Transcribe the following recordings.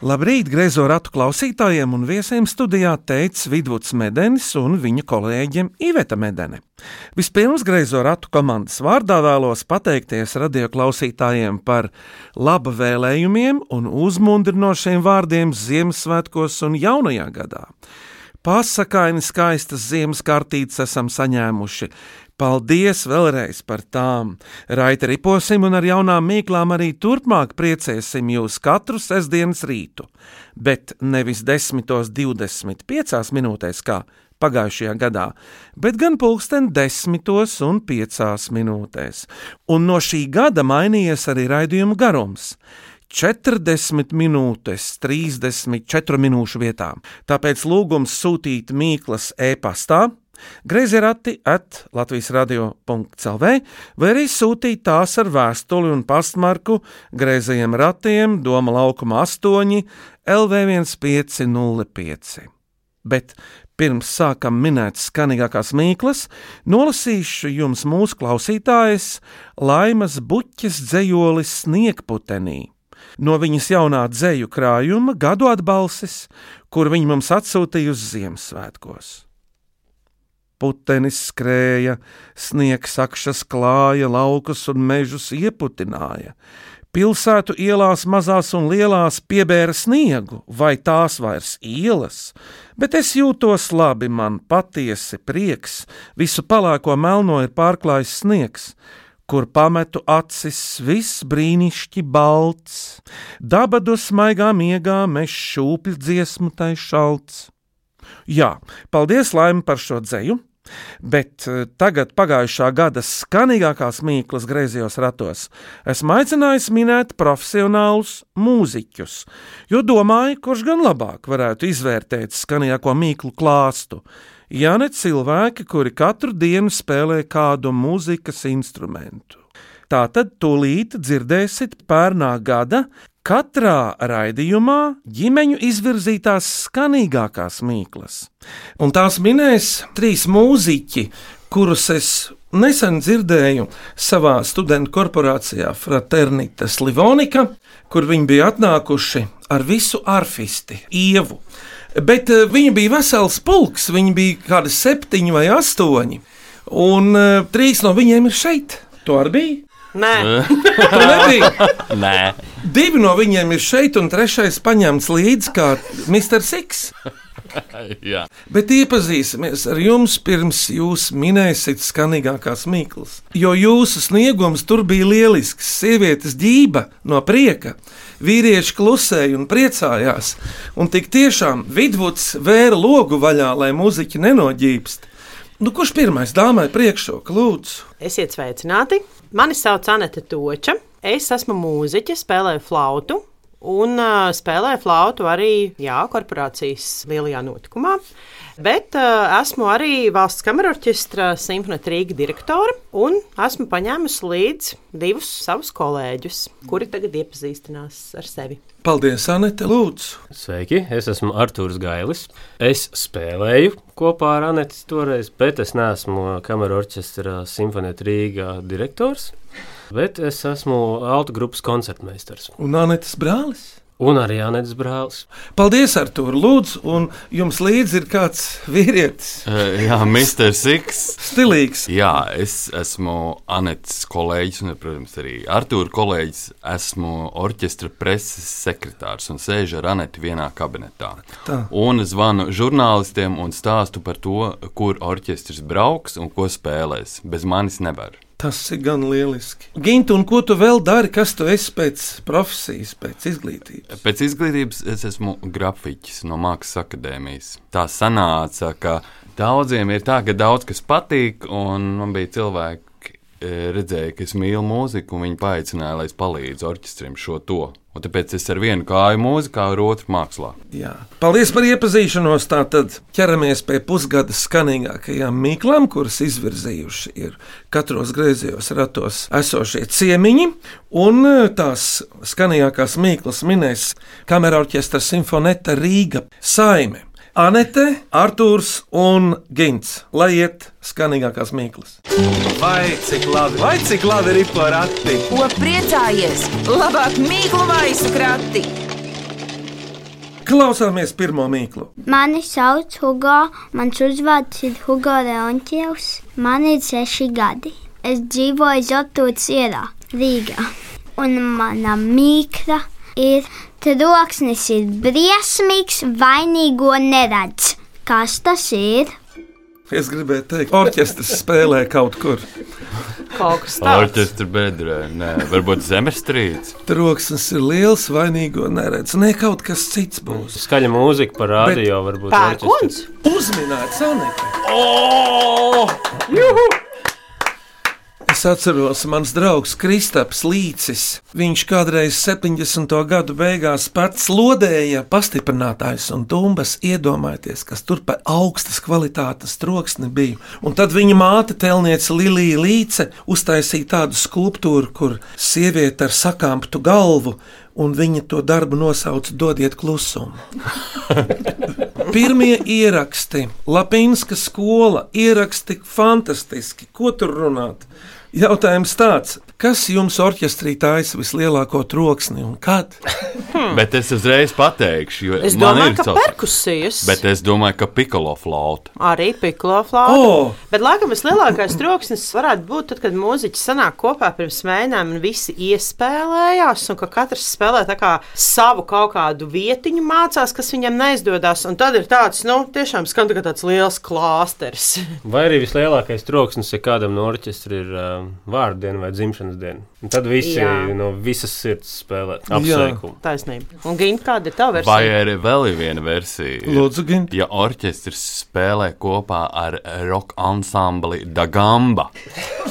Labrīt, greizo ratu klausītājiem un viesiem studijā teica Vidvuds Medenis un viņa kolēģiem Iveta Medene. Vispirms greizo ratu komandas vārdā vēlos pateikties radioklausītājiem par laba vēlējumiem un uzmundrinošiem vārdiem Ziemassvētkos un jaunajā gadā. Pasakaini skaistas ziemas kartītes esam saņēmuši. Paldies vēlreiz par tām! Raita riposim un ar jaunām mīklām arī turpmāk priecēsim jūs katru sestdienas rītu, bet nevis 10.25 minūtēs kā pagājušajā gadā, bet gan pulksten 10 un 5 minūtēs. Un no šī gada mainījies arī raidījuma garums. 40 minūtes, 34 minūšu vietā. Tāpēc lūgums sūtīt mīklas e-pastā, Greizerati at Latvijas radio.clv vai arī sūtīt tās ar vēstuli un pastmarku Greizajiem ratiem Doma laukuma 8 LV1505. Bet pirms sākam minēt skanīgākās mīklas, nolasīšu jums mūsu klausītājas Laimas Buķes dzējolis Sniegputenī. No viņas jaunā dzēju krājuma gadu atbalsis, kur viņa mums atsūtīja uz Ziemassvētkos. Putenis skrēja, sniegs akšas klāja, laukus un mežus ieputināja. Pilsētu ielās mazās un lielās piebēra sniegu, vai tās vairs ielas, bet es jūtos labi, man patiesi prieks, visu palāko melno ir pārklājis sniegs, kur pametu acis viss brīnišķīgi balts, daba dusmaigā miegā meš šūpļu dziesmu tai šalts. Jā, paldies Laim par šo dzeju! Bet eh, tagad, pagājušā gada skanīgākās mīklas griezījos ratos, esmu aicinājis minēt profesionālus mūziķus, jo domāju, kurš gan labāk varētu izvērtēt skanīgāko mīklu klāstu. Ja ne cilvēki, kuri katru dienu spēlē kādu mūzikas instrumentu. Tātad tūlīt dzirdēsiet pērnā gada Katrā raidījumā ģimeņu izvirzītās skanīgākās mīklas, un tās minēs trīs mūziķi, kurus es nesen dzirdēju savā studentu korporācijā Fraternitas Livonika, kur viņi bija atnākuši ar visu arfisti, ievu. Bet uh, viņi bija vesels pulks, viņi bija kādi septiņi vai astoņi, un uh, trīs no viņiem ir šeit. To arī bija. Nē, Tu nebija. Nē, Divi no viņiem ir šeit, un trešais paņemts līdzi kā Mr. Six. jā. Bet iepazīsimies ar jums pirms jūs minēsiet skanīgākās mīklas. Jo jūsu sniegums tur bija lielisks. Sievietes ģība no prieka, vīrieši klusēja un priecājās. Un tik tiešām vidvuds vēra logu vaļā, lai muzeķi nenoģīpst. Nu, kurš pirmais dāmai priekšroka lūdzu? esiet sveicināti. Mani sauc Anete Toča. Es esmu mūziķe, spēlēju flautu. Un uh, spēlēju flautu arī jā, korporācijas lielajā notikumā. Bet uh, esmu arī valsts kamerorķestra simfonēta Rīga direktore un esmu paņēmusi līdzi divus savus kolēģus, kuri tagad iepazīstinās ar sevi. Paldies, Anete, lūdzu. Sveiki, es esmu Arthurs Gailis. Es spēlēju kopā ar Anētu toreiz, bet es neesmu kameras orķestra simfonēta Rīgā direktors. Bet es esmu auto grupas koncertmeistars Un Anetes brālis. Un arī Anētas brālis. Paldies, Artur, lūdzu, un jums līdzi ir kāds vīrietis, Eh, Jā, Mr. Six. stilīgs. Jā, es esmu Anets kolēģis, un, protams, arī Artūra kolēģis. Esmu orķestra preses sekretārs un sēžu ar Anetu vienā kabinetā. Tā. Un zvanu žurnālistiem un stāstu par to, kur orķestris brauks un ko spēlēs. Bez manis nevar. Tas ir gan lieliski. Gintu, un ko tu vēl dari? Kas tu esi pēc profesijas, pēc izglītības? Pēc izglītības es esmu grafiķis no Mākslas akadēmijas. Tā sanāca, ka daudziem ir tā, ka daudz kas patīk, un man bija cilvēki, e, redzēja, ka es mīlu mūziku, un viņi paaicināja, lai es palīdzu orķestrim šo to Un tāpēc es ar vienu kāju mūzikā, ar otru mākslā. Jā. Paldies par iepazīšanos. Tātad ķeramies pie pusgada skanīgākajām mīklām, kuras izvirzījuši ir katros griezījos ratos esošie ciemiņi. Un eh, tās skanīgākās mīklas minēs kamera orķestra simfoneta Rīga Saime. Anete, Artūrs un Gins. Lai iet skanīgākās mīklas. Vai cik labi, vai cik labi ir porakti? Ko priecājies? Labāk mīklu maisu krati! Klausāmies pirmo mīklu. Mani sauc Hugo, mans uzvārds ir Hugo Leontjevs. Man ir seši gadi. Es dzīvoju Zotūts ierā, Rīgā. Un mana mīkla ir troksnis ir briesmīgs, vainīgo neredz. Kas tas ir? Es gribēju teikt, orķestris spēlē kaut kur. Kaut kas tāds. Orķestra bedrē, nē, varbūt zemestrīce. Troksnis ir liels, vainīgo neredz. Ne kaut kas cits būs. Skaļa mūzika par radio varbūt. Pērkons. Uzminēts, Anita. Es atceros, mans draugs Kristaps Līcis. Viņš kādreiz 70. gadu beigās pats lodēja pastiprinātājs un tumbas. Iedomājieties, kas tur par augstas kvalitātes troksni bija. Un tad viņa māte, telniece Lilija Līce, uztaisīja tādu skulptūru, kur sieviete ar sakāmptu galvu. Un viņa to darbu nosauca Dodiet klusumu. Pirmie ieraksti, Lapīnska skola, ieraksti fantastiski. Ko tur runāt? Jautājums tāds, kas jums orķestrī taisa vislielāko troksni un kad? Hmm. Bet es uzreiz pateikšu, jo Es man domāju, ir ka savs- perkusijas. Bet es domāju, ka pikolo flauta. Arī piklo flauta. O! Bet, laikam, vislielākais troksnis varētu būt tad, kad mūziķi sanāk kopā pirms mēnēm un visi iespēlējās, un ka katrs spēlē tā kā savu kaut kādu vietiņu mācās, kas viņam neizdodas. Un tad ir tāds, nu, tiešām skan tā kā tāds liels klāsters. Vai arī vislielākais troksnis, ja kādam no orķestra ir uh, vārdu diena vai dzimšanas diena. Un tad visi Jā. no visas sirds spēlē apsveikumu. Taisnība. Un, Gint, kāda ir Vai versija? arī vēl ir viena versija? Lūdzu, Gint. Ja orķestris spēlē kopā ar roka ansambli Dagamba,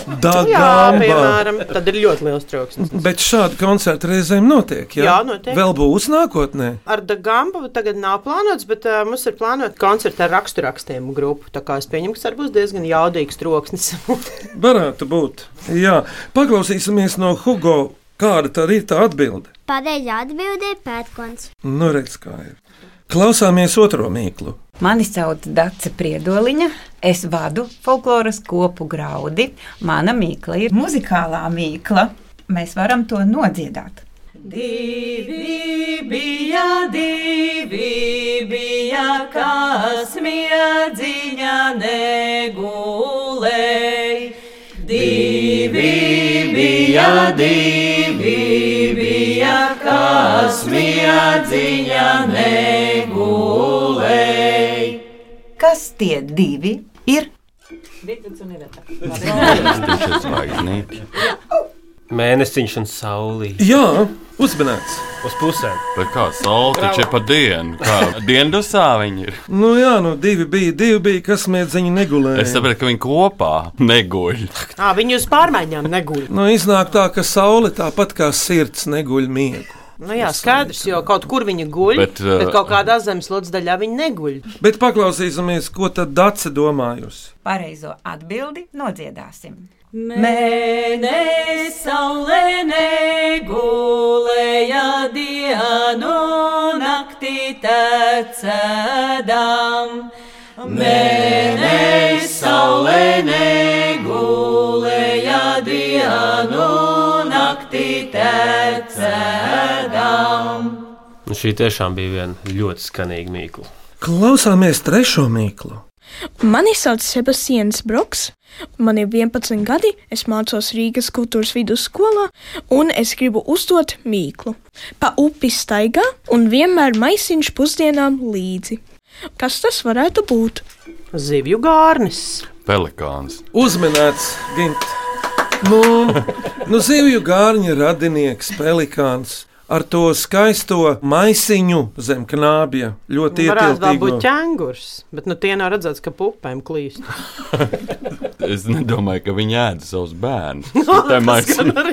Da Jā, piemēram, tad ir ļoti liels troksnis. Bet šādi koncerti reizēm notiek. Jā, Jā, notiek. Vēl būs nākotnē. Ar Dagambu tagad nav plānots, bet uh, mums ir plānota koncerta ar raksturrakstiem grupu. Tā kā es pieņemu, ka tas būs diezgan jaudīgs troksnis. Varētu būt. Jā, paklausīsimies no Hugo, kāda tad ir tā atbilde. Pareizā atbildē ir pērkons. Nu, redz, kā ir. Klausāmies otro mīklu. Mani sauc Dace Priedoliņa. Es vadu folkloras kopu graudi. Mana mīkla ir muzikālā mīkla. Mēs varam to nodziedāt. Divi bija, divi bija, kas miedziņā negulēja. Bija, divi bija, kas miedziņā negulēja. Kas tie divi ir? tas ir zvaigznīte. Mēnesiņš un saulī Jā, uzmanīts. uz pusēm. Bet kā saule taču ir pa dienu? Kā diendusā viņi ir? Nu, jā, nu divi bija, divi bija, kas miedziņi negulēja. Es saprotu, ka viņi kopā neguļ. À, viņi uz pārmaiņām neguļ. Nu, iznāk tā, ka saule tāpat kā sirds neguļ miegu. Nu, jā, skaidrs, jo kaut kur viņa guļ, bet, Bet, bet uh, kaut kādā zemeslodes daļā viņa neguļ. Bet paklausīsimies, ko tad Dace domājusi. Pareizo atbildi nodziedāsim. Mēnesis saulē negulēja dienu naktī tecēdām. Mēnesis saulē negulēja dienu naktī tecēdām. Šī tiešām bija viena ļoti skanīga mīkla. Klausāmies trešo mīklu. Mani sauc Sebastians Broks, man ir 11 gadi, es mācos Rīgas kultūras vidusskolā, un es gribu uzdot mīklu. Pa upi staigā un vienmēr maisiņš pusdienām līdzi. Kas tas varētu būt? Zivju gārnis. Pelikāns. Uzmanīts, Gint. Nu, nu zivju gārņa radinieks, pelikāns. Ar to skaisto maisiņu zem knābja. Ļoti Varētu vēl būt ietilpīgu. ķēngurs, bet nu, tie nav redzēts, ka pupēm klīst. Es nedomāju, ka viņi ēda savus bērnus. Tā ir maisiņa.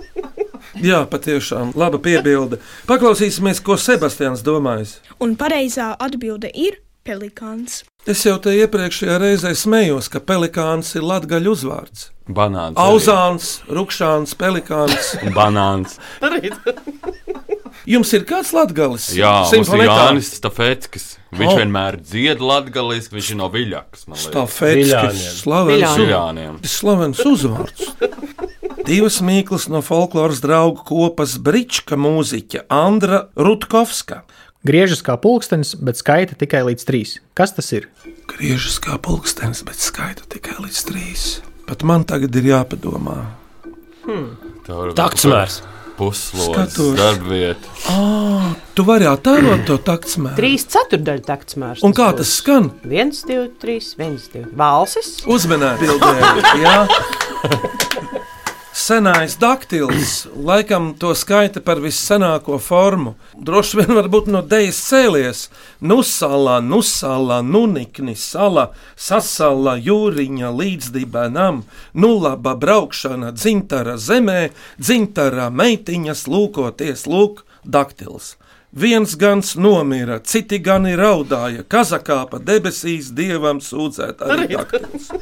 Jā, patiešām laba piebilde. Paklausīsimies, ko Sebastians domājas. Un pareizā atbilde ir pelikāns. Es jau te iepriekšējā reizē smējos, ka pelikāns ir latgaļu uzvārds. Banāns. Auzāns, rupšāns, pelikāns. Banāns. Jums ir kāds latgalis? Jā, mums ir? Jānis Stafetskis. Viņš Oh. vienmēr dzied latgaliski, viņš ir no Viļakas. Stafetskis, Viļāniem. slavens, Viļāniem. Viļāniem. slavens uzvārds. Divas mīklas no folkloras draugu kopas Brička mūziķa Andra Rutkovska. Griežas kā pulkstenis, bet skaita tikai līdz trīs. Kas tas ir? Griežas kā pulkstenis, bet skaita tikai līdz trīs. Pat man tagad ir jāpadomā. Būt Taktsmērs. Puslodes, darbvieta. Tu vari attēlot to taktsmēru. Trīs ceturdaļu taktsmērs. Un kā tas skan? Viens, divi, trīs, viens, divi. Valsis. Uzmanīgi, bildē. Jā. Senais daktils, laikam to skaita par vissenāko formu. Droši vien varbūt no dēļas cēlies. Nusālā, nusālā, nunikni, sala, sasala, jūriņa, līdzdibēnam, nulaba braukšana, dzintara zemē, dzintara meitiņas lūkoties, lūk, daktils. Viens gans nomira, citi gani raudāja, kazakā pa debesīs dievam sūdzēt arī daktils.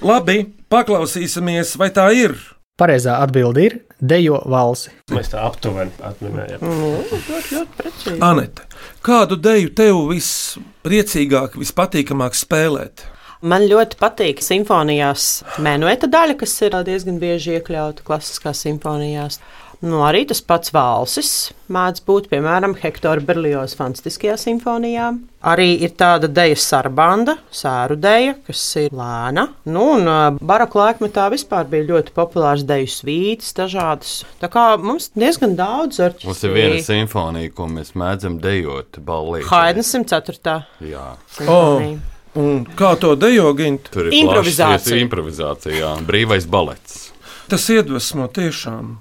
Labi, paklausīsimies, vai tā ir. Pareizā atbilde ir dejo valsi. Mēs tā aptuveni atminējām. Ļoti, ļoti precīzi. Anete, kādu deju tev vispriecīgāk, vispatīkamāk spēlēt? Man ļoti patīk simfonijās menueta daļa, kas ir diezgan bieži iekļauta klasiskās simfonijās. Nu, arī tas pats valsis mēdz būt, piemēram, Hektora Berlioza fantastiskajā simfonijā. Arī ir tāda deja sarbanda, sēru deja, kas ir lēna. Nu, un baroka laikmetā vispār bija ļoti populārs deju svītas, dažādas. Tā kā mums diezgan daudz orķestri. Mums ir viena simfonija, ko mēs mēdzam dejot ballī. Haidna 104. Jā, simfonija. Un kā to dejo gint? tur ir Improvizācija. plašs improvizācija, jā. brīvais balets. Tas iedvesmo tiešām.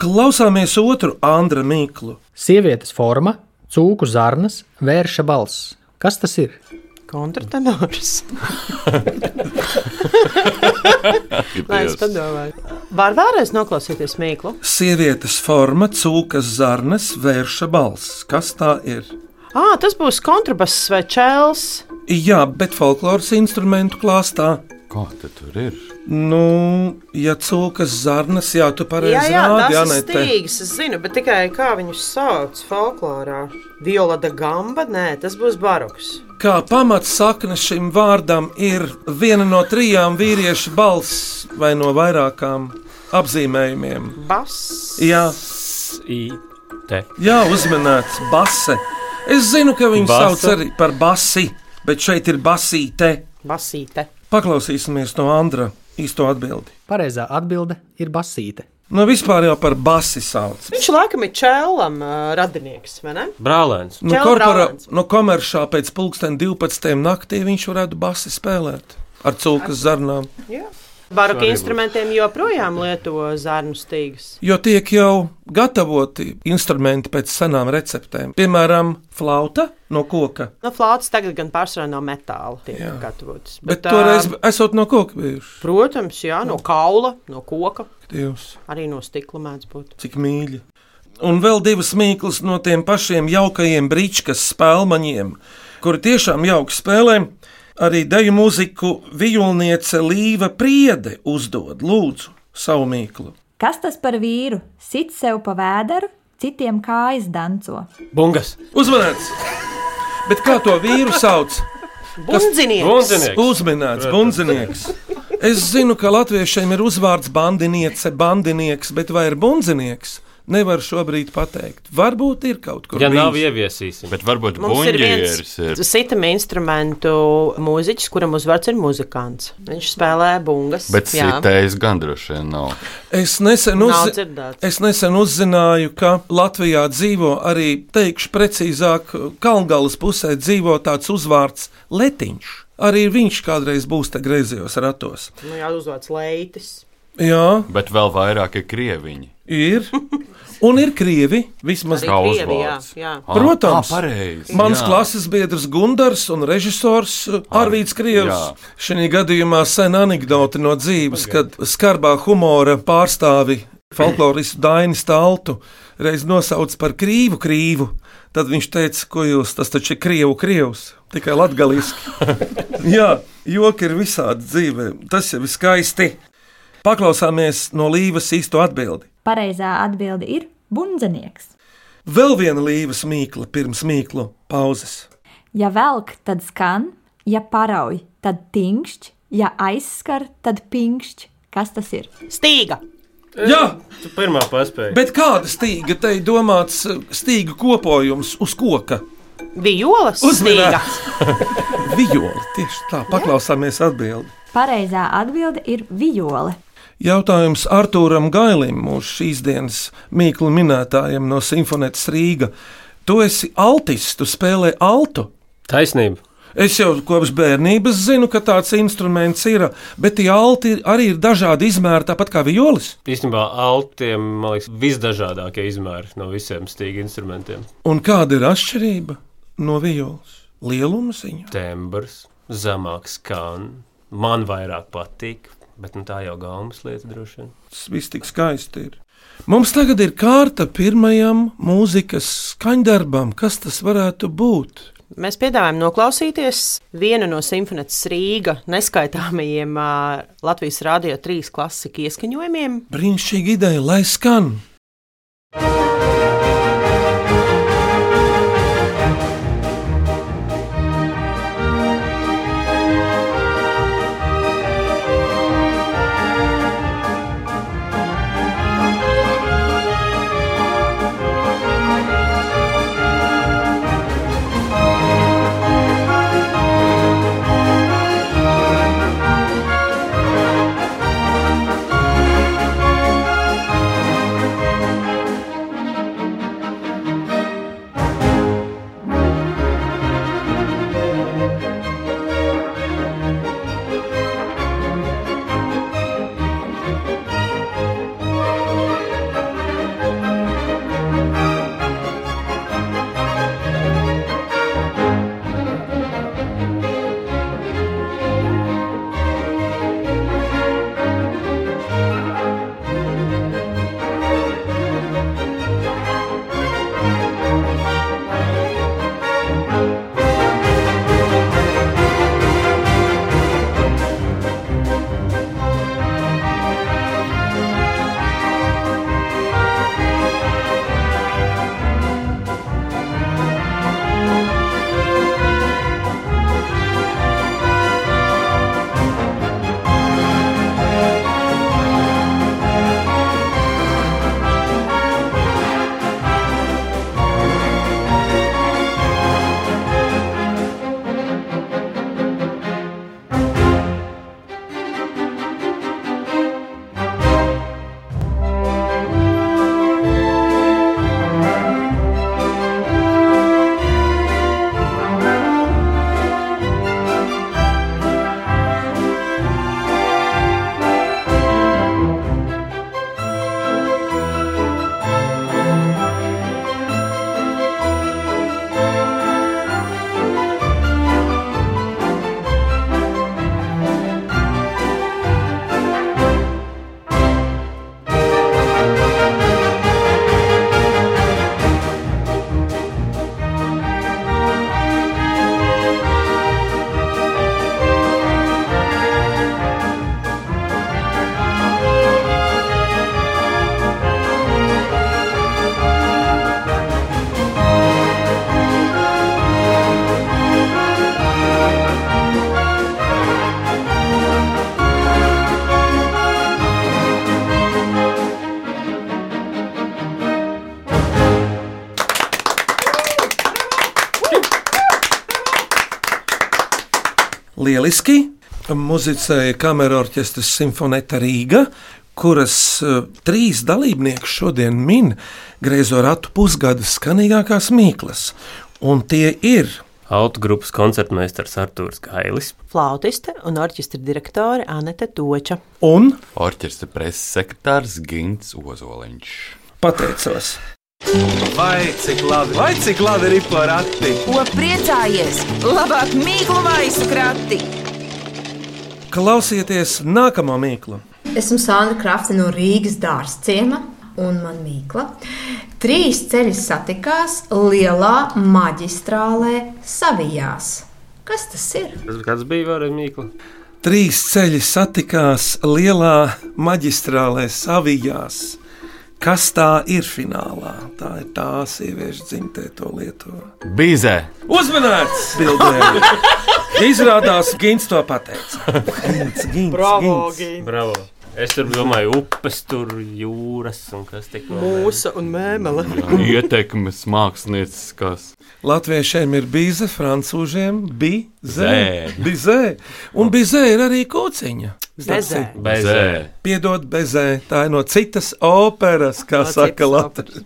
Klausāmies otru Andra Mīklu. Sievietes forma, cūku zarnas, vērša balss. Kas tas ir? Kontratenors. Lai es padomāju. Var vēlreiz noklausīties mīklu? Sievietes forma, cūkas zarnas, vērša balss. Kas tā ir? Ah, tas būs kontrabass vai čels. Jā, bet folkloras instrumentu klāstā. Kā tad tur ir? Nu, ja cūkas zarnas, jā, tu Jā, pareizi jā, rādi, tas ir Anete. stīgs. Es zinu, bet tikai kā viņus sauc folklorā. Viola da gamba? Nē, tas būs baroks. Kā pamatsakne šim vārdam ir viena no trijām vīriešu balss vai no vairākām apzīmējumiem. Bass. Jā, I, te. jā uzmanēts base. Es zinu, ka viņi Basa. sauc arī par basi, bet šeit ir basīte. Basīte. Paklausīsimies no Andra īsto atbildi. Pareizā atbilde ir basīte. Nu, vispār jau par basi sauc. Viņš laikam ir čēlam uh, radinieks, vai ne? Brālēns. Čela korpora, no komeršā pēc pulksten 12. naktī viņš varētu basi spēlēt ar cūkas zarnām. Baroka instrumentiem joprojām lieto zarnu stīgas. Jo tiek jau gatavoti instrumenti pēc senām receptēm. Piemēram, flauta no koka. No flautas tagad gan pārsvarā no metāla tiek gatavotas. Bet, bet toreiz esot no koka bijuši. Protams, jā, no kaula, no koka, Dievs, arī no stikla mēdz būt. cik mīļi. Un vēl divas mīklas no tiem pašiem jaukajiem brīčkas spēlmaņiem, kuri tiešām jauki spēlē. Arī deju mūziku vijulniece Līva Priede uzdod, lūdzu, savu mīklu. Kas tas par vīru? Sit sev pa vēderu, citiem kājas danco. Bungas. Uzmanīts! Bet kā to vīru sauc? Bundzinieks! Uzminēts, bundzinieks. Es zinu, ka latviešiem ir uzvārds bandiniece, bandinieks, bet vai ir bundzinieks? Nevar šobrīd pateikt. Varbūt ir kaut kur. Ja nav bijis. ieviesīsim. Bet varbūt Mums ir viens ir. sitam instrumentu mūziķis, kuram uzvārds ir muzikants. Viņš spēlē bungas. Bet jā. sitējis gan droši vien nav. Es nesen, Nav uzzi... dzirdēts. es nesen uzzināju, ka Latvijā dzīvo arī, teikšu precīzāk, Kalngālas pusē dzīvo tāds uzvārds Letiņš. Arī viņš kādreiz būs te griezījos ratos. Nu, jā, uzvārds Leitis. Jā, Bet vēl vairāk ir krieviņi. ir. Un ir krievi, vismaz Krievi, jā, jā. Protams. ah, pareizi. Mans jā. klases biedrs Gunārs un režisors uh, Arvīts Krievs. Šī gadījumā sen anekdote no dzīves, kad skarbā humora pārstāvi folkloristu Dainu Staltu reiz nosauca par krīvu krīvu. Tad viņš teica, ko jūs, tas taču ir krievu krievs, tikai latgaliski. Jā, joki ir visādi dzīvē, tas jau ir skaisti. Paklausāmies no Līvas īsto atbildi. Pareizā atbilde ir bundzenieks. Vēl viena līvas mīkla pirms mīklu pauzes. Ja velk, tad skan, ja parauj, tad tingšķ, ja aizskar, tad pinkšķ. Kas tas ir? Stīga! Jā, tu pirmā paspēji. Bet kāda stīga te ir domāts eh, stīga kopojums uz koka? Vijoles stīga. Vijoli, tieši tā, paklausāmies atbildi. Pareizā atbilde ir vijole. Jautājums Artūram Gailim, mūsu šīs dienas mīklu minētājam no Simfonetas Rīga. Tu esi altis, tu spēlē altu. Taisnība. Es jau kopš bērnības zinu, ka tāds instruments ir, bet tie alti arī ir dažādi izmēri, tāpat kā violis. Īstenībā altiem, man liekas, visdažādākie izmēri no visiem stīga instrumentiem. Un kāda ir atšķirība no violas? Lieluma ziņā. Tembrs, zemāks skan, man vairāk patīk, bet nu, tā jau gaumas lieta droši vien. Tas viss tik skaisti ir. Mums tagad ir kārta pirmajam mūzikas skaņdarbam. Kas tas varētu būt? Mēs piedāvājam noklausīties vienu no Simfonetas Rīga neskaitāmajiem uh, Latvijas Rādio 3 klasika ieskaņojumiem. Brīnišķīgi ideja, lai skan! Lieliski! Muzicēja kamera orķestras Simfoneta Rīga, kuras uh, trīs dalībnieki šodien min griezo ratu pusgada skanīgākās mīklas. Un tie ir Autogrupas koncertmeistars Artūrs Gailis, Flautiste un orķestra direktore Anete Toča. un Orķestra preses sekretārs Gins Ozoliņš. pateicos. Vai cik labi, vai cik labi ir porakti? Ko priecājies? Labāk mīklu maisu krati! Klausieties nākamo mīklu. Esmu Sandra Krafta no Rīgas dārzciema un man mīkla. Trīs ceļi satikās lielā maģistrālē Savijās. Kas tas ir? Kāds bija varējis mīkla? Trīs ceļi satikās lielā maģistrālē Savijās. Kas tā ir finālā? Tā ir tā sieviešu dzimtē, to lieto. Bīzē! Uzmanīts! Bildē! Izrādās, Gins to pateica. Gins, Gins, Bravo, Gins. Gins. Bravo! Es tur domāju, upes, tur jūras un kas tik Mūsa un mēmele. Ietekmes mākslinieckās. Latviešiem ir bīze, francūžiem bija Zē. Bizē. Un bizē ir arī kociņa. Bezē. Bezē. Piedod, bezē. Tā ir no citas operas, kā No saka Latvijas.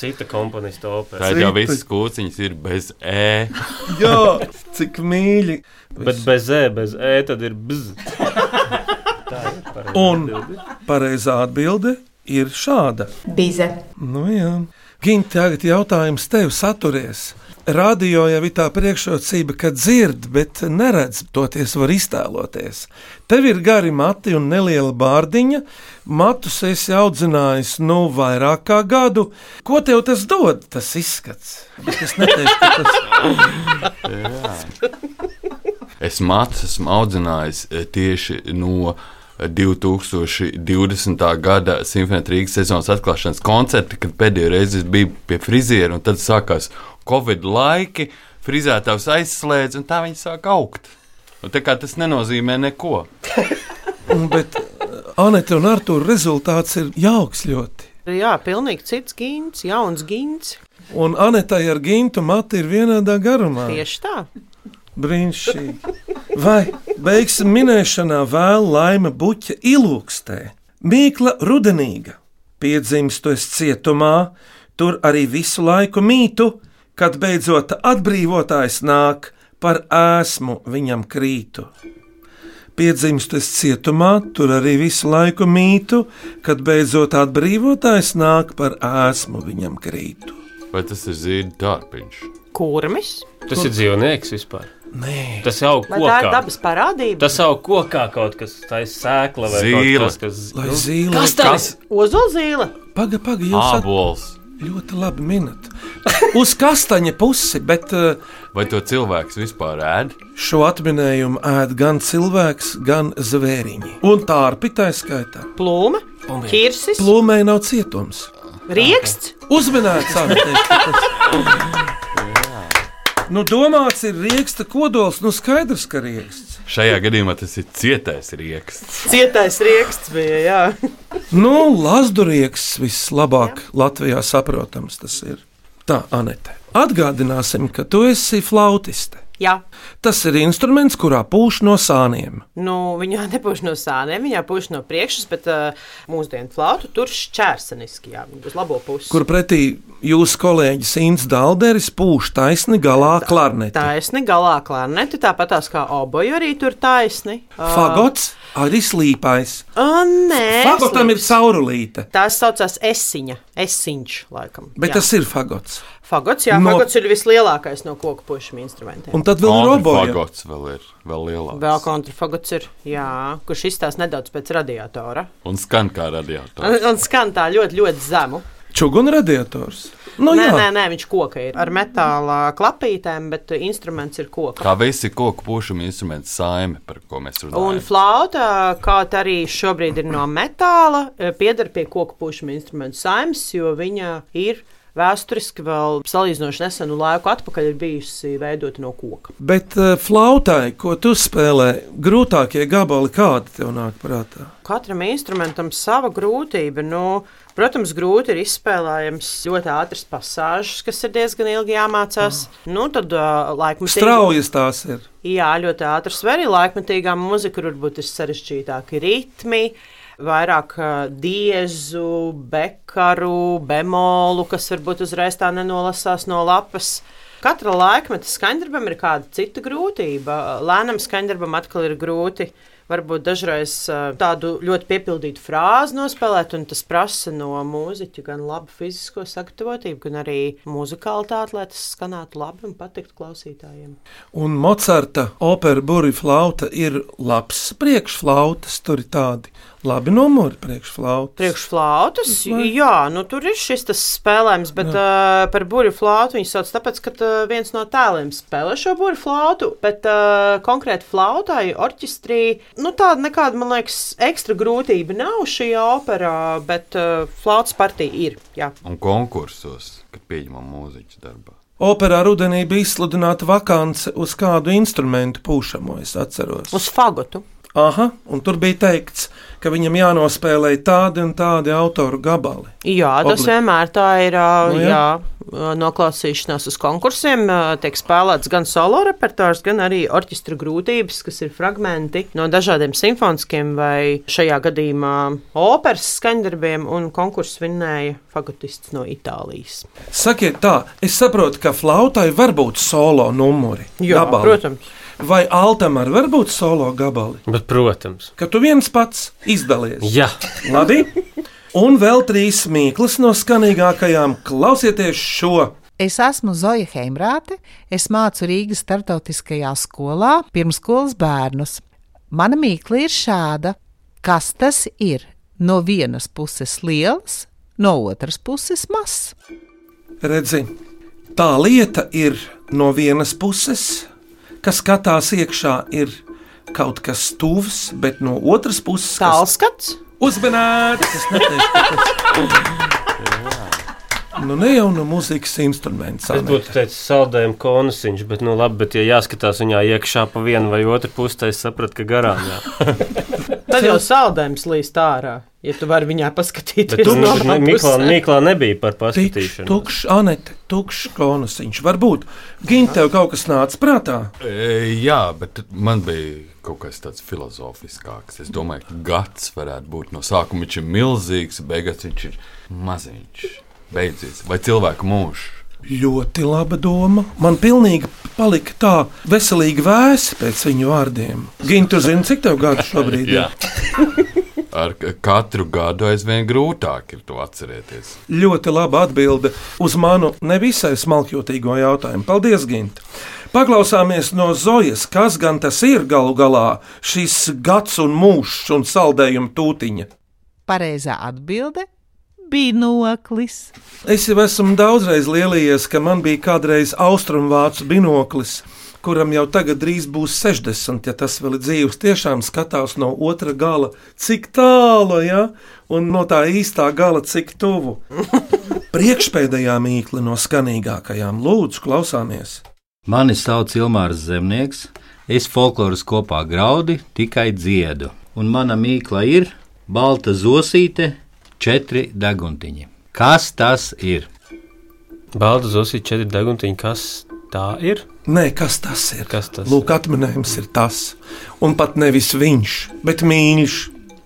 Cita komponista opera. Tā jau Citi. visas kūciņas ir bez E. Jā, cik mīļi. Bet bez E, bez E tad ir bz. Tā ir pareizi. Un pareizā atbilde ir šāda. Bize. Nu, jā. Gint, tagad jautājums tev saturies. Radio jau ir tā priekšrocība, ka dzird, bet neredz, toties var iztēloties. Tev ir gari mati un neliela bārdiņa. Matus esi audzinājis nu vairāk kā gadu. Ko tev tas dod? Tas izskats. Bet es neteiktu, ka tas Es matus esmu audzinājis eh, tieši no 2020. gada Simfonijas Rīgas sezonas atklāšanas koncerta, kad pēdējo reizi es biju pie friziera, un tad sākās Covid laiki, frizētājs aizslēdz, un tā viņi sāk augt. Un tā kā tas nenozīmē neko. Bet Anita un Artur rezultāts ir jauks ļoti. Jā, pilnīgi cits gins, jauns gins. Un Anetai ar Gintu mati ir vienādā garumā. Tieši tā. Brīnišķīgi. Vai beigsim minēšanā vēl laima buķa ilūkstē? Mīkla rudenīga. Piedzimstu es cietumā, tur arī visu laiku mītu, kad beidzot atbrīvotājs nāk, par ēsmu viņam krītu. Piedzimstu es cietumā, tur arī visu laiku mītu, kad beidzot atbrīvotājs nāk, par ēsmu viņam krītu. Vai tas ir zīda dārpiņš? Kurmis? Tas ir dzīvnieks vispār. Nē, Tas jau Vai tā ir dabas parādība? Tas jau kokā kaut kas tāds - sēkla vai Zīle. kaut kas, kas lai nu, zīle Kas tas ir? Ozolzīle. Paga, paga, jūs at... Ābols. ļoti labi minat. Uz kastaņa pusi, bet uh, Vai to cilvēks vispār ēd? šo atminējumu ēd gan cilvēks, gan zvēriņi. Un tā ar pitai skaitā. Plūme, ķirsis, Plūmē nav cietums. rieksts. Uzmanīts, tas Nu, domāts ir rieksta kodols, nu skaidrs, ka rieksts. Šajā gadījumā tas ir cietais rieksts. Cietais rieksts bija, jā. Nu, Lazdurieks vislabāk Latvijā saprotams tas ir. Tā, Anete. Atgādināsim, ka tu esi flautiste. Jā. Tas ir instruments, kurā pūš no sāniem. Nu, viņa nepūš no sāniem, viņa pūš no priekšas, bet uh, mūsdienu flautu tur šķērseniski, jā, uz labo pusi. Kur pretī jūsu kolēģis Inns Dalderis pūš taisni galā klarneti. Taisni galā klarneti, tāpat tās kā oboju arī tur taisni. Ā, Fagots arī slīpais. ā, Nē, Fagotam ir slips. caurulīte, Tās saucās esiņa, esiņš, laikam. bet jā. tas ir fagots. Fagots, jā, no- fagots ir vislielākais no koku pušiem instrumentiem. Un tad vēl ir oboja. Fagots vēl ir vēl lielāks. Vēl kontrafagots ir, jā, kurš izstāsta nedaudz pēc radiatora. Un skan kā radiators. Un, un skan tā ļoti, ļoti zemu. Čuguna radiators. Nu, nē, jā. nē, nē, viņš koka ir ar metāla klapītēm, bet instruments ir koka. Kā visi koku pušuma instrumenti saime, par ko mēs Un runājam. flauta, kaut arī šobrīd ir no metāla, eh, pieder pie koku pušuma instrumentu saimnes, jo viņa ir vēsturiski vēl salīdzinoši nesenu laiku atpakaļ ir bijusi veidota no koka. Bet uh, flautai, ko tu spēlē, grūtākie gabali kādi tev nāk prātā? Katram instrumentam sava grūtība. Nu, protams, grūti ir izspēlējams ļoti ātrs pasāžs, kas ir diezgan ilgi jāmācās. Nu, tad uh, laikmatīgā. Straujas tās ir. Jā, ļoti ātrs. Vai arī laikmatīgā mūzika, kur varbūt ir sarežģītāki ritmi. Vairāk diezu, bekaru, bemolu, kas varbūt uzreiz tā nenolasās no lapas. Katra laikmeta skaņdarbam ir kāda cita grūtība. Lēnam skaņdarbam atkal ir grūti varbūt dažreiz tādu ļoti piepildītu frāzi nospēlēt, un tas prasa no mūziķa gan labu fizisko sagatavotību, gan arī muzikalitāti, lai tas skanētu labi un patiktu klausītājiem. Un Mocarta opera burbuļflauta ir labs priekšflautas, tur ir tādi labi numuri priekšflautas. Priekšflautas, jā, nu tur ir šis tas spēlējums, bet jā. uh, par burbuļflautu viņi sauc tāpēc, ka uh, viens no tēliem spēlē šo burbuļflautu, bet uh, konkrēti flautai, orķestrī, nu tāda nekāda, man liekas, ekstra grūtība nav šajā operā, bet uh, flautas partija ir. Jā. Un konkursos, kad pieņemam mūziķu darbā. Operā rudenī bija izsludināta vakance uz kādu instrumentu pūšamo, es atceros. Uz fagotu. Aha, un tur bija teikts, ka viņam jānospēlē tādi un tādi autoru gabali. Jā, tas Obli... vienmēr tā ir. Nu, jā. Jā, noklausīšanās uz konkursiem tiek spēlēts gan solo repertuārs, gan arī orķestra grūtības, kas ir fragmenti no dažādiem simfoniskiem vai šajā gadījumā operas skaņdarbiem, un konkursu vinnēja fagotists no Itālijas. Sakiet tā, es saprotu, ka flautai var būt solo numuri. Jā, gabali. protams. Vai Altam ar var būt solo gabali? Bet, protams. Ka tu viens pats izdalies. Jā. Labi. Un vēl trīs mīklas no skanīgākajām. Klausieties šo! Es esmu Zoja Heimrāte, es mācu Rīgas starptautiskajā skolā pirmskolas bērnus. Mana mīkla ir šāda: kas tas ir? No vienas puses liels, no otras puses mazs. Redzi, tā lieta ir no vienas puses kas skatās iekšā, ir kaut kas tuvs, bet no otras puses - tālskats. Uzmanīts! Es tas nu, ne jau no mūzikas instruments. Es būtu teicis, saldējumu konsiņš, bet, nu, labi, bet, ja jāskatās viņā iekšā pa vienu vai otru pusi, tad es sapratu, ka garām jā. Tad jau saldējums līst ārā. Ja tu vari viņā paskatīties, tad no Miklā, Miklā nebija par paskatīšanu. Tukšs, Anete, tukšs konasiņš. Varbūt Gint tev kaut kas nāca prātā. E, jā, bet man bija kaut kas tāds filozofiskāks. Es domāju, ka gads varētu būt no sākuma viņš ir milzīgs, beigās viņš ir maziņš. Beidzies. Vai cilvēku mūžs? Ļoti laba doma. Man pilnīgi palika tā veselīga vēsa pēc viņu vārdiem. Gintu, zini, cik tev gadu šobrīd ir? Ar katru gadu aizvien grūtāk ir to atcerēties. Ļoti laba atbilde uz manu nevisai smalkjotīgo jautājumu. Paldies, Gint! Paklausāmies no Zojas, kas gan tas ir galu galā šis gads un mūžs un saldējuma tūtiņa. Pareizā atbilde binoklis. Es jau esmu daudzreiz lielījies, ka man bija kādreiz austrumvācu binoklis, kuram jau tagad drīz būs 60, ja tas vēl ir dzīves. Tiešām skatās no otra gala, cik tālu, ja? un no tā īstā gala, cik tuvu. Priekšpēdējā mīkla no skanīgākajām, lūdzu, klausāmies. Mani sauc Ilmārs Zemnieks, es folkloras kopā graudi tikai dziedu, un mana mīkla ir balta zosīte četri deguntiņi. Kas tas ir? Balda zosīte, četri deguntiņi. Kas tā ir? Nē, kas tas ir? Kas tas? Lūk, atminējums ir tas. Un pat nevis viņš, bet mīļš.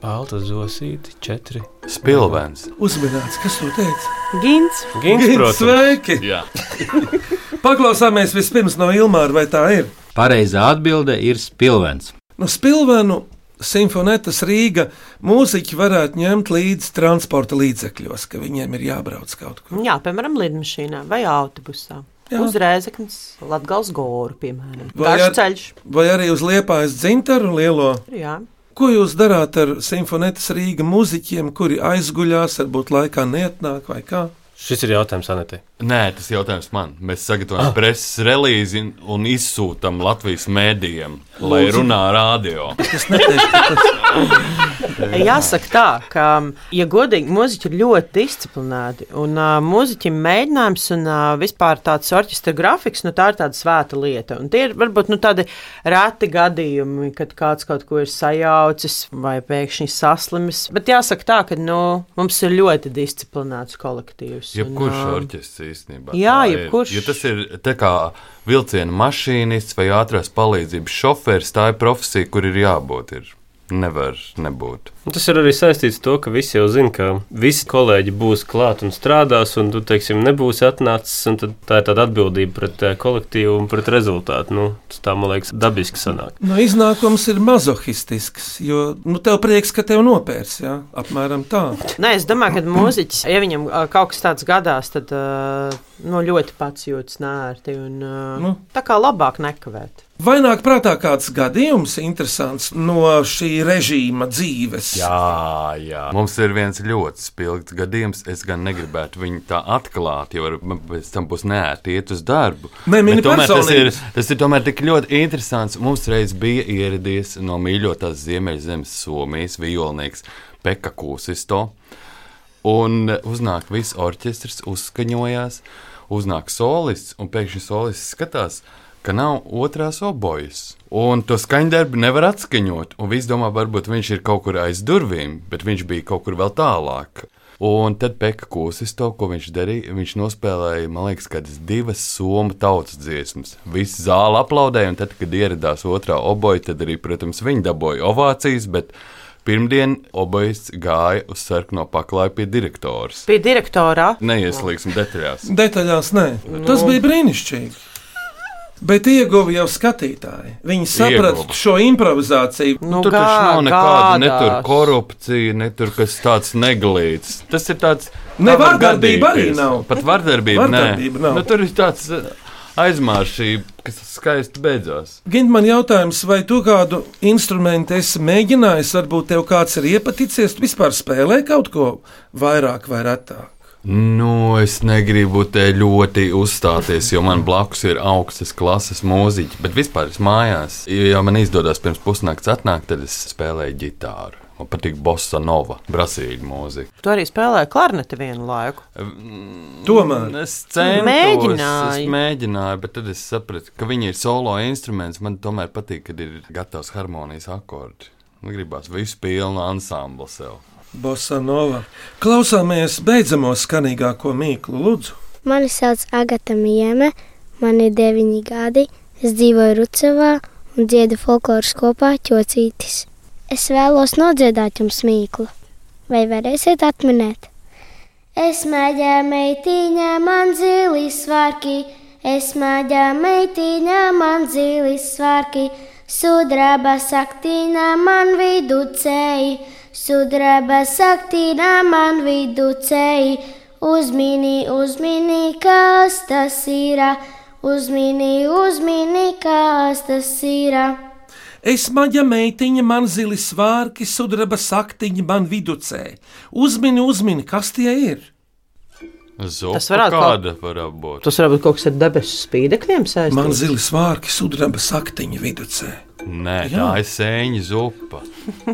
Balta zosīte, četri. Spilvens. Uzmanīts, kas to teica? Gins. Gins, Gins sveiki! Jā. Paklausāmies vispirms no Ilmāra, vai tā ir? Pareizā atbilde ir spilvens. No spilvenu Simfonetas Rīga mūziķi varētu ņemt līdzi transporta līdzekļos, ka viņiem ir jābrauc kaut kur. Jā, piemēram, lidmašīnā vai autobusā. Jā. Uz Rēzeknas, Latvijas Goru, piemēram. Vai, ar, ceļš. vai arī uz Liepājas dzintaru lielo? Jā. Ko jūs darāt ar Simfonetas Rīga mūziķiem, kuri aizguļās, varbūt laikā neatnāk vai kā? Šis ir jautājums Anetei. Nē, tas ir jautājums man. Mēs sagatavojam ah. preses relīzi un izsūtām Latvijas mēdījiem, lai runā radio. Neteiktu, ka tas Jāsaka tā, ka, ja godīgi, mūziķi ir ļoti disciplinēti. Un uh, mūziķim mēģinājums un uh, vispār tāds orķestra grafiks, nu, tā ir tāda svēta lieta. Un tie ir varbūt nu, tādi reti gadījumi, kad kāds kaut ko ir sajaucis vai pēkšņi saslimis. Bet jāsaka tā, ka nu, mums ir ļoti disciplinēts kolektīvs. Jebkurš un, uh, orķestris īstenībā. Jā, jebkurš. Jo tas ir tā kā vilciena mašīnists vai ātrās palīdzības šoferis. Tā ir profesija, kur ir jābūt. Ir nevar nebūt. Tas ir arī saistīts ar to, ka visi jau zina, ka visi kolēģi būs klāt un strādās, un tu, teiksim, nebūsi atnācis. un tad Tā ir tāda atbildība pret eh, kolektīvu un pret rezultātu. Nu, tas tā, man liekas, dabiski sanāk. No iznākums ir mazohistisks, jo nu, tev prieks, ka tev nopērs. Jā? Apmēram tā. Nē, es domāju, ka mūziķis, ja viņam kaut kas tāds gadās, tad nu, ļoti pats jūtas nērti. Un, Nu. tā kā labāk nekavēt. Vai nāk prātā kāds gadījums interesants no šī režīma dzīves? Jā, jā. Mums ir viens ļoti spilgts gadījums. Es gan negribētu viņu tā atklāt, jo pēc tam būs neērti iet uz darbu. Nē, mini tomēr tas ir, tas ir tomēr tik ļoti interesants. Mums reiz bija ieradies no mīļotās Ziemeļzemes Somijas violnieks Pekka Kūsisto. Un uznāk viss orķestris, uzskaņojās, uznāk solists, un pēkšņi solists skatās, ka nav otrās obojas. Un to skaņdarbu nevar atskaņot. Un viss domā, varbūt viņš ir kaut kur aiz durvīm, bet viņš bija kaut kur vēl tālāk. Un tad Pekka Kūsis to, ko viņš darīja, viņš nospēlēja, man liekas, kādas divas somu tautas dziesmas. Visi zāle aplaudēja, un tad, kad ieradās otrā oboja, tad arī, protams, viņi dabūja ovācijas, bet pirmdien obojas gāja uz sarkano paklāju pie direktors. Pie direktorā. Neieslīgsim detaļās. Detaļās nē. Nu. Tas bija brīnišķīgi. Bet ieguva jau skatītāji. Viņi saprata šo improvizāciju. Nu, Tur taču nav nekāda ne tur korupcija, ne tur kas tāds neglīts. Tas ir tāds. Ne, vardarbība arī nav. Pat vardarbība, Vardarbība nē. nav. Nu, tur ir tāds uh, aizmāršība, kas skaisti beidzās. Gint man jautājums, vai tu kādu instrumentu esi mēģinājis, varbūt tev kāds ir iepaticies, tu vispār spēlē kaut ko vairāk vai retāk? Nu, es negribu te ļoti uzstāties, jo man blakus ir augstas klases mūziķi. Bet vispār es mājās, ja man izdodas pirms pusnakts atnākt, tad es spēlēju ģitāru. Man patīk bossa nova, brasīļu mūzika. Tu arī spēlēji klarneti vienu laiku. Tomēr Es centos, Mēģināji. es mēģināju, bet tad es sapratu, ka viņi ir solo instruments. Man tomēr patīk, kad ir gatavs harmonijas akordi. Man gribās visu pilnu ansamblu sev. Bossa Nova. Klausāmies beidzamo skanīgāko mīklu, lūdzu. Mani sauc Agata Mieme, man ir deviņi gadi, es dzīvoju Rucavā un dziedu folkloras kopā ķocītis. Es vēlos nodziedāt jums mīklu. Vai varēsiet atminēt? Es mēģināju meitiņā, man zili svārki, es mēģināju meitiņā, man zili svārki, sudraba saktīnā man viducēji, sudraba saktīnā man viducēji. Uzmini, uzmini, kas tas ir, uzmini, uzmini, kas tas ir. Es maģa meitiņa, man zili svārki, sudraba saktiņa, man viducē. Uzmini, uzmini, kas tie ir? Zopa Tas varētu kāda varētu būt. Tas varbūt kaut kas ar debesu spīdekļiem saistīts. Man zili svārki, sudraba saktiņa vidūcē. Nē, Jā. tā ir sēņa zupa.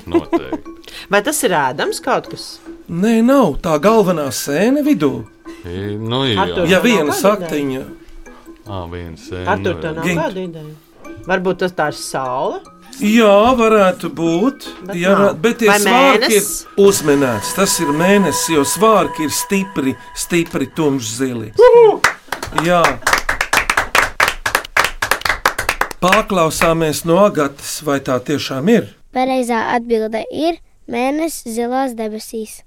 Noteikti. Vai tas ir ēdams kaut kas? Nē, nav tā galvenā sēne vidū. I- Nu, jā, Artur, Ja viena saktiņa, ah, viena sēņa. Ar to tā nav kāda ideja. Varbūt tas tā ir saule. Jā, varētu būt. Bet Jā, nav. bet tie Vai svārki ir mēnesis? uzminēts. Tas ir mēnesis, jo svārki ir stipri, stipri tumšzili. Jā. Pārklausāmies no Agatas, vai tā tiešām ir? Pareizā atbilde ir mēnesis zilās debesīs.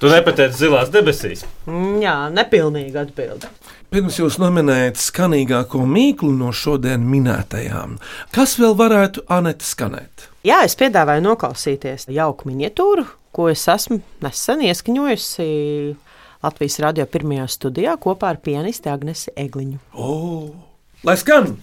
Tu nepateici zilās debesīs. Mm, Jā, nepilnīga atbilde. Pirms jūs nominējat skanīgāko mīklu no šodien minētajām, kas vēl varētu Anete skanēt? Jā, es piedāvāju noklausīties jauku miniatūru, ko es esmu nesen ieskaņojusi Latvijas radio pirmajā studijā kopā ar pianisti Agnesi Egliņu. O, lai skan!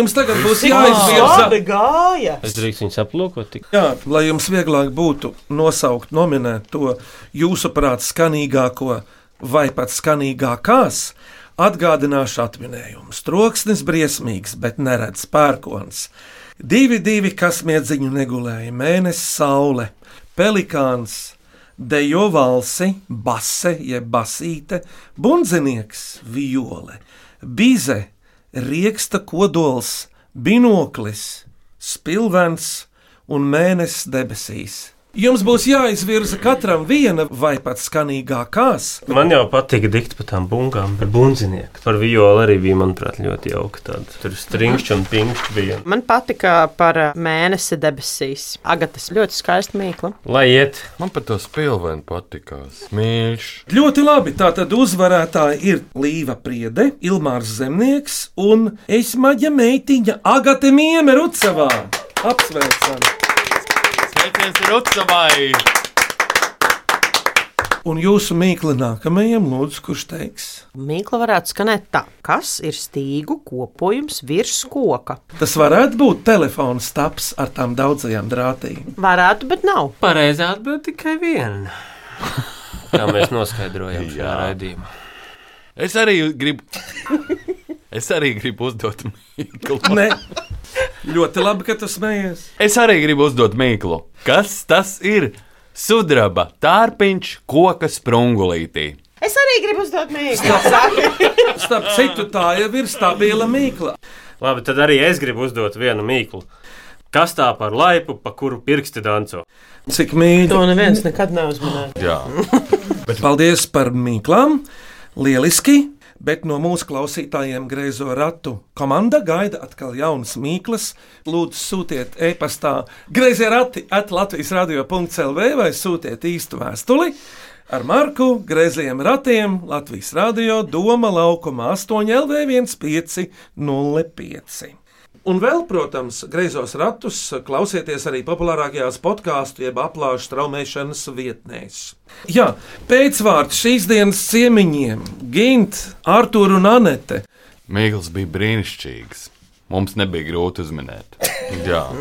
Jums tagad būs jāizvirza. Es drīkstu viņus aplūkot. Jā, lai jums vieglāk būtu nosaukt, nominēt to jūsuprāt skanīgāko vai pat skanīgākās, atgādināšu atminējumus. Troksnis briesmīgs, bet neredz pērkons. Divi, divi, kas miedziņu negulēja, mēnesis, saule, pelikāns, dejo valsi, base, jeb basīte, bundzinieks, viole, bize, rieksta kodols, binoklis, spilvens un mēnesis debesīs. Jums būs jāizvirza katram viena vai pat skanīgākās. Man jau patīk dikt par tām bunkām, par bunzinieku. Par violi arī bija, manuprāt, ļoti jauka. Tāda. Tur stringšķi un pinkšķi bija. Man patika par mēnesi debesīs. Agatas ļoti skaista mīkla. Lai iet. Man pat to spilvenu patikās. Mīļš. Ļoti labi. Tātad uzvarētāji ir Līva Priede, Ilmārs Zemnieks un es maģa meitiņa Agate Mieme Rucavā. Apsveicam! Sveiciens Rucavai! Un jūsu mīkla nākamajam, lūdzu, kurš teiks? Mīkla varētu skanēt tā, kas ir stīgu kopojums virs koka. Tas varētu būt telefona stāps ar tām daudzajām drātīm. Varētu, bet nav. Pareizā atbild tikai viena. Kā mēs noskaidrojam šajā raidījumā. Es arī gribu. Es arī gribu uzdot mīklu. Ļoti labi, ka tu smējies. Es arī gribu uzdot mīklu. Kas tas ir? Sudraba, tārpiņš, koka sprungulītī. Es arī gribu uzdot mīklu. Starp citu, tā jau ir stabila mīkla. Labi, tad arī es gribu uzdot vienu mīklu. Kas tā par laipu, pa kuru pirksti danco? Cik mīļi. To neviens nekad neuzmanīja. Jā. Paldies par mīklām. Lieliski! Bet no mūsu klausītājiem greizo ratu komanda gaida atkal jaunas mīklas. Lūdzu, sūtiet e-pastā grazē rati at Latvijas radio.clv vai sūtiet īstu vēstuli ar marku Grēzījiem ratiem Latvijas radio Doma laukuma 8 LV 1505. Un vēl, protams, greizos ratus klausieties arī populārākajās podkāstu jeb aplāšu straumēšanas vietnēs. Jā, pēcvārds šīs dienas ciemiņiem - Gint, Artur un Anete. Mīkls bija brīnišķīgs. Mums nebija grūti uzminēt. Jā.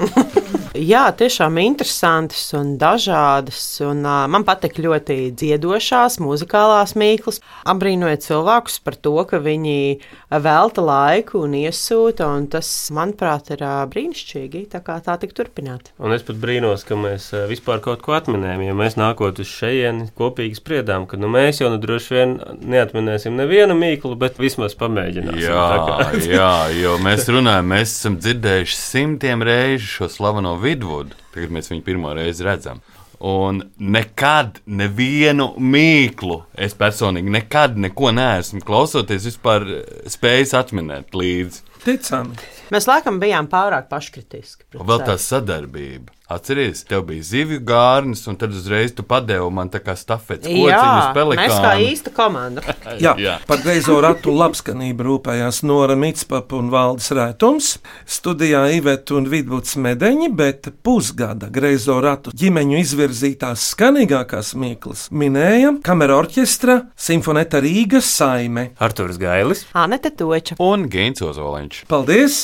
Jā, tiešām interesantas un dažādas. Un, uh, man patīk ļoti dziedošās, muzikālās mīklas. Abrīnoju cilvēkus par to, ka viņi velta laiku un iesūta. Un tas, manuprāt, ir uh, brīnišķīgi. Tā kā tā tik turpināt. Un es pat brīnos, ka mēs vispār kaut ko atminējam. Ja mēs nākot uz šejieni kopīgi spriedām, ka nu, mēs jau nu droši vien neatminēsim nevienu mīklu, bet vismaz pamēģināsim. Jā, Tā kā- jā, jo mēs runājam, mēs esam dzirdējuši simtiem reižu šo slaveno vidvudu. Tagad mēs viņu pirmo reizi redzam. Un nekad, nevienu mīklu, es personīgi nekad neko neesmu klausoties, vispār spējis atminēt līdzi. Ticami. Mēs laikam bijām pārāk paškritiski. vēl tā sadarbība. Atcerieties, tev bija zivju gārnis, un tad uzreiz tu padevi man tā kā stafetes Jā, kociņus mēs kā īsta komanda. Jā, Jā. par greizo ratu labskanību rūpējās Nora Mitspapa un Valdis Rētums. Studijā Iveta un Vidvuds Medeņi, bet pusgada greizo ratu ģimeņu izvirzītās skanīgākās mīklas minēja kamera orķestra Simfoneta Rīgas saime. Artūrs Gailis, Anete Toča un Geints Ozoliņš. Paldies!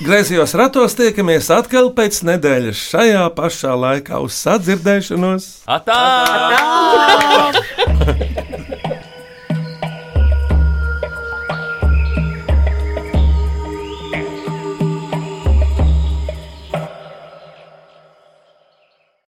Griezījos ratos tiekamies atkal pēc nedēļas šajā pašā laikā uz sadzirdēšanos. Atā! Atā!